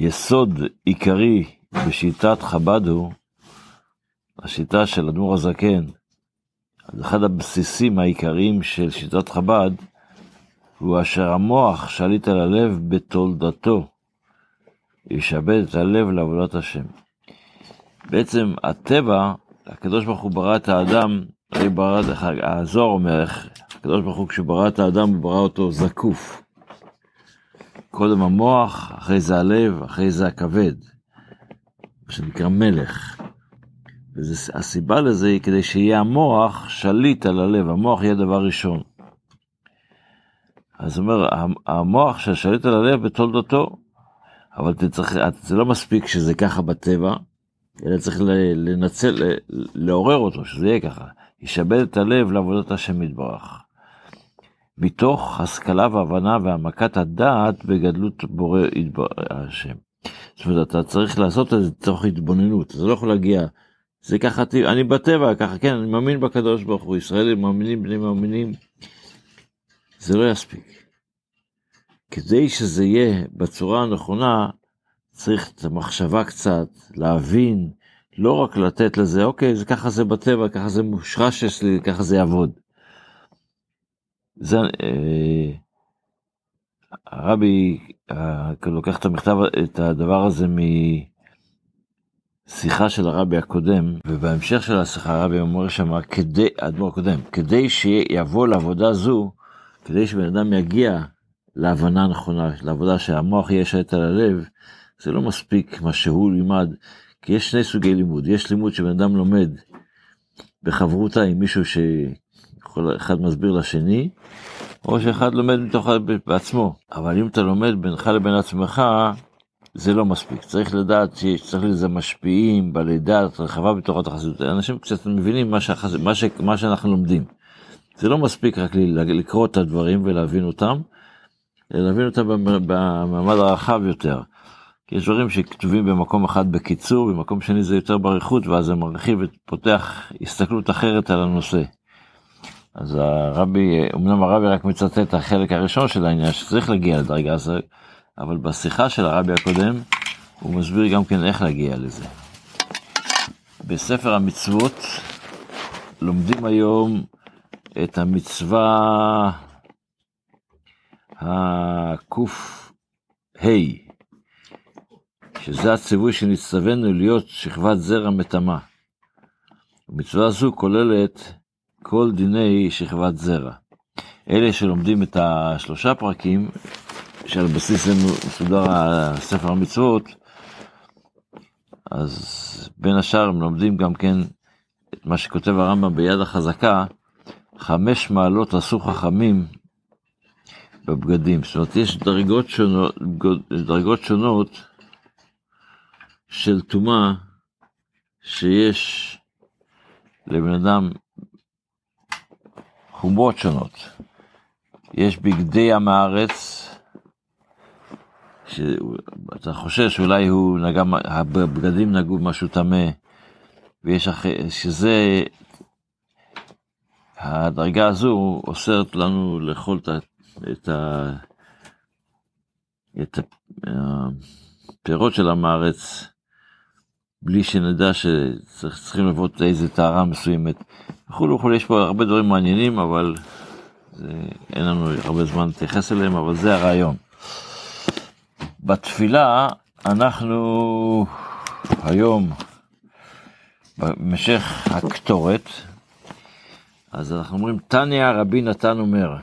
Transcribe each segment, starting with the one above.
יסוד עיקרי בשיטת חב"ד הוא, השיטה של אדמו"ר הזקן, אחד הבסיסים העיקריים של שיטת חב"ד, הוא אשר המוח שליט על הלב בתולדתו, ישעבד את הלב לעבודת השם. בעצם הטבע, הקדוש ברוך הוא ברא את האדם, הרי ברא, הזוהר אומר, הקדוש ברוך הוא כשהוא ברא את האדם, הוא ברא אותו זקוף. קודם המוח, אחרי זה הלב, אחרי זה הכבד, מה שנקרא מלך. והסיבה לזה היא כדי שיהיה המוח שליט על הלב, המוח יהיה דבר ראשון. אז אומר, המוח ששליט על הלב בתולדותו, אבל צריך, זה לא מספיק שזה ככה בטבע, אלא צריך לנצל, לעורר אותו, שזה יהיה ככה. ישבד את הלב לעבודת השם יתברך. מתוך השכלה והבנה והעמקת הדעת בגדלות בורא השם. זאת אומרת, אתה צריך לעשות את זה תוך התבוננות, אתה לא יכול להגיע, זה ככה, אני בטבע, ככה, כן, אני מאמין בקדוש ברוך הוא, ישראלים מאמינים, בני מאמינים, זה לא יספיק. כדי שזה יהיה בצורה הנכונה, צריך את המחשבה קצת, להבין, לא רק לתת לזה, אוקיי, זה ככה זה בטבע, ככה זה מושרש אצלי, ככה זה יעבוד. זה, אה, הרבי אה, לוקח את המכתב, את הדבר הזה משיחה של הרבי הקודם, ובהמשך של השיחה הרבי אומר שם, כדי, האדמו"ר הקודם, כדי שיבוא לעבודה זו, כדי שבן אדם יגיע להבנה נכונה, לעבודה שהמוח יהיה שייט על הלב, זה לא מספיק מה שהוא לימד, כי יש שני סוגי לימוד, יש לימוד שבן אדם לומד בחברותה עם מישהו שאחד מסביר לשני, או שאחד לומד מתוך בעצמו, אבל אם אתה לומד בינך לבין עצמך, זה לא מספיק, צריך לדעת שצריך לזה משפיעים, בעלי דעת רחבה בתוך התחזיות, אנשים קצת מבינים מה, שחז... מה, ש... מה שאנחנו לומדים. זה לא מספיק רק לקרוא את הדברים ולהבין אותם, אלא להבין אותם במעמד הרחב יותר. כי יש דברים שכתובים במקום אחד בקיצור, במקום שני זה יותר באריכות, ואז זה מרחיב ופותח הסתכלות אחרת על הנושא. אז הרבי, אמנם הרבי רק מצטט את החלק הראשון של העניין, שצריך להגיע לדרגה הזאת, אבל בשיחה של הרבי הקודם, הוא מסביר גם כן איך להגיע לזה. בספר המצוות לומדים היום את המצווה הק"ה, שזה הציווי שנצטווינו להיות שכבת זרע מטמא. מצווה זו כוללת כל דיני שכבת זרע. אלה שלומדים את השלושה פרקים, שעל בסיס זה מסודר ספר המצוות, אז בין השאר הם לומדים גם כן את מה שכותב הרמב"ם ביד החזקה, חמש מעלות עשו חכמים בבגדים. זאת אומרת, יש דרגות שונות, דרגות שונות של טומאה שיש לבן אדם חומרות שונות. יש בגדי עם הארץ, שאתה חושב שאולי הוא נגע, הבגדים נגעו משהו טמא, ויש אחרי, שזה, הדרגה הזו אוסרת לנו לאכול את, את, את הפירות של עם הארץ, בלי שנדע שצריכים לבוא איזה טהרה מסוימת. וכולי וכולי, יש פה הרבה דברים מעניינים, אבל זה, אין לנו הרבה זמן להתייחס אליהם, אבל זה הרעיון. בתפילה אנחנו היום, במשך הקטורת, אז אנחנו אומרים, תניא רבי נתן אומר,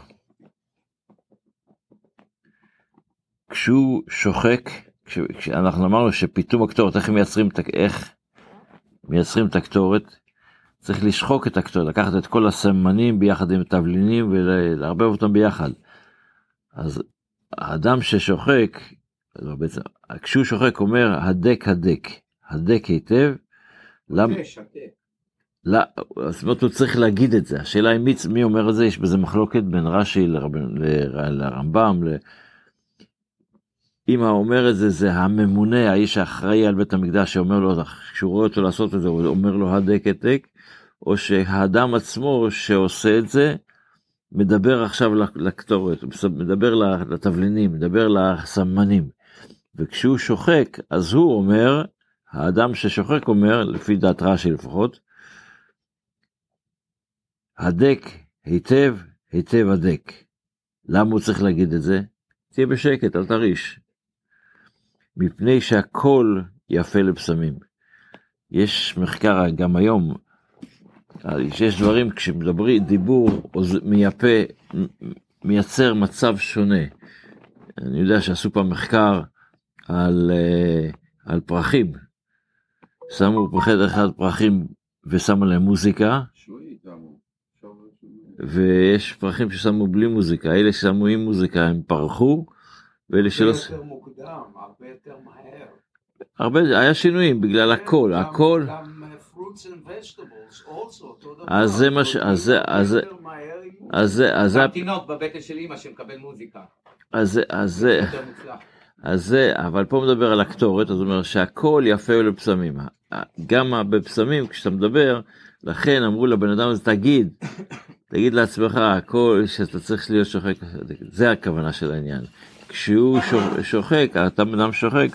כשהוא שוחק, כשאנחנו אמרנו שפיתום הקטורת, איך מייצרים, איך מייצרים את הקטורת? צריך לשחוק את הקטורת, לקחת את כל הסמנים ביחד עם תבלינים ולערבב אותם ביחד. אז האדם ששוחק, לא בעצם, כשהוא שוחק אומר הדק הדק, הדק היטב. למה? לא, זאת אומרת הוא צריך להגיד את זה, השאלה היא מי, מי אומר את זה, יש בזה מחלוקת בין רש"י לרמב"ם, האומר את זה זה הממונה, האיש האחראי על בית המקדש שאומר לו, כשהוא רואה אותו לעשות את זה, הוא אומר לו הדק הדק, או שהאדם עצמו שעושה את זה, מדבר עכשיו לקטורת, מדבר לתבלינים, מדבר לסמנים. וכשהוא שוחק, אז הוא אומר, האדם ששוחק אומר, לפי דעת רש"י לפחות, הדק היטב, היטב הדק. למה הוא צריך להגיד את זה? תהיה בשקט, אל תרעיש. מפני שהכל יפה לבשמים. יש מחקר גם היום, שיש דברים, כשמדברים, דיבור מייפה, מייצר מצב שונה. אני יודע שעשו פעם מחקר על, אה, על פרחים. שמו בחדר אחד פרחים ושמו להם מוזיקה. ויש פרחים ששמו בלי מוזיקה, אלה ששמו עם מוזיקה הם פרחו, ואלה שלא... הרבה יותר מוקדם, הרבה יותר מהר. הרבה, היה שינויים בגלל הכל, גם- הכל, אותו דבר. אז זה מה ש- אז זה- אז זה-. אז זה, אז זה, גם תינוק בבטן של אימא שמקבל מוזיקה. אז זה, אז זה. אז זה, אבל פה מדבר על הקטורת, אז הוא אומר שהכל יפה לבשמים. גם בבשמים, כשאתה מדבר, לכן אמרו לבן אדם הזה, תגיד, תגיד לעצמך, הכל, שאתה צריך להיות שוחק, זה הכוונה של העניין. כשהוא שוח- שוחק, אתה אדם שוחק,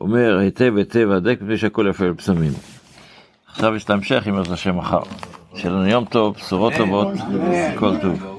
אומר היטב היטב הדק, מפני שהכל יפה לבשמים. עכשיו יש את ההמשך, אם ירצה השם מחר. שיהיה לנו יום טוב, בשורות טובות, כל טוב.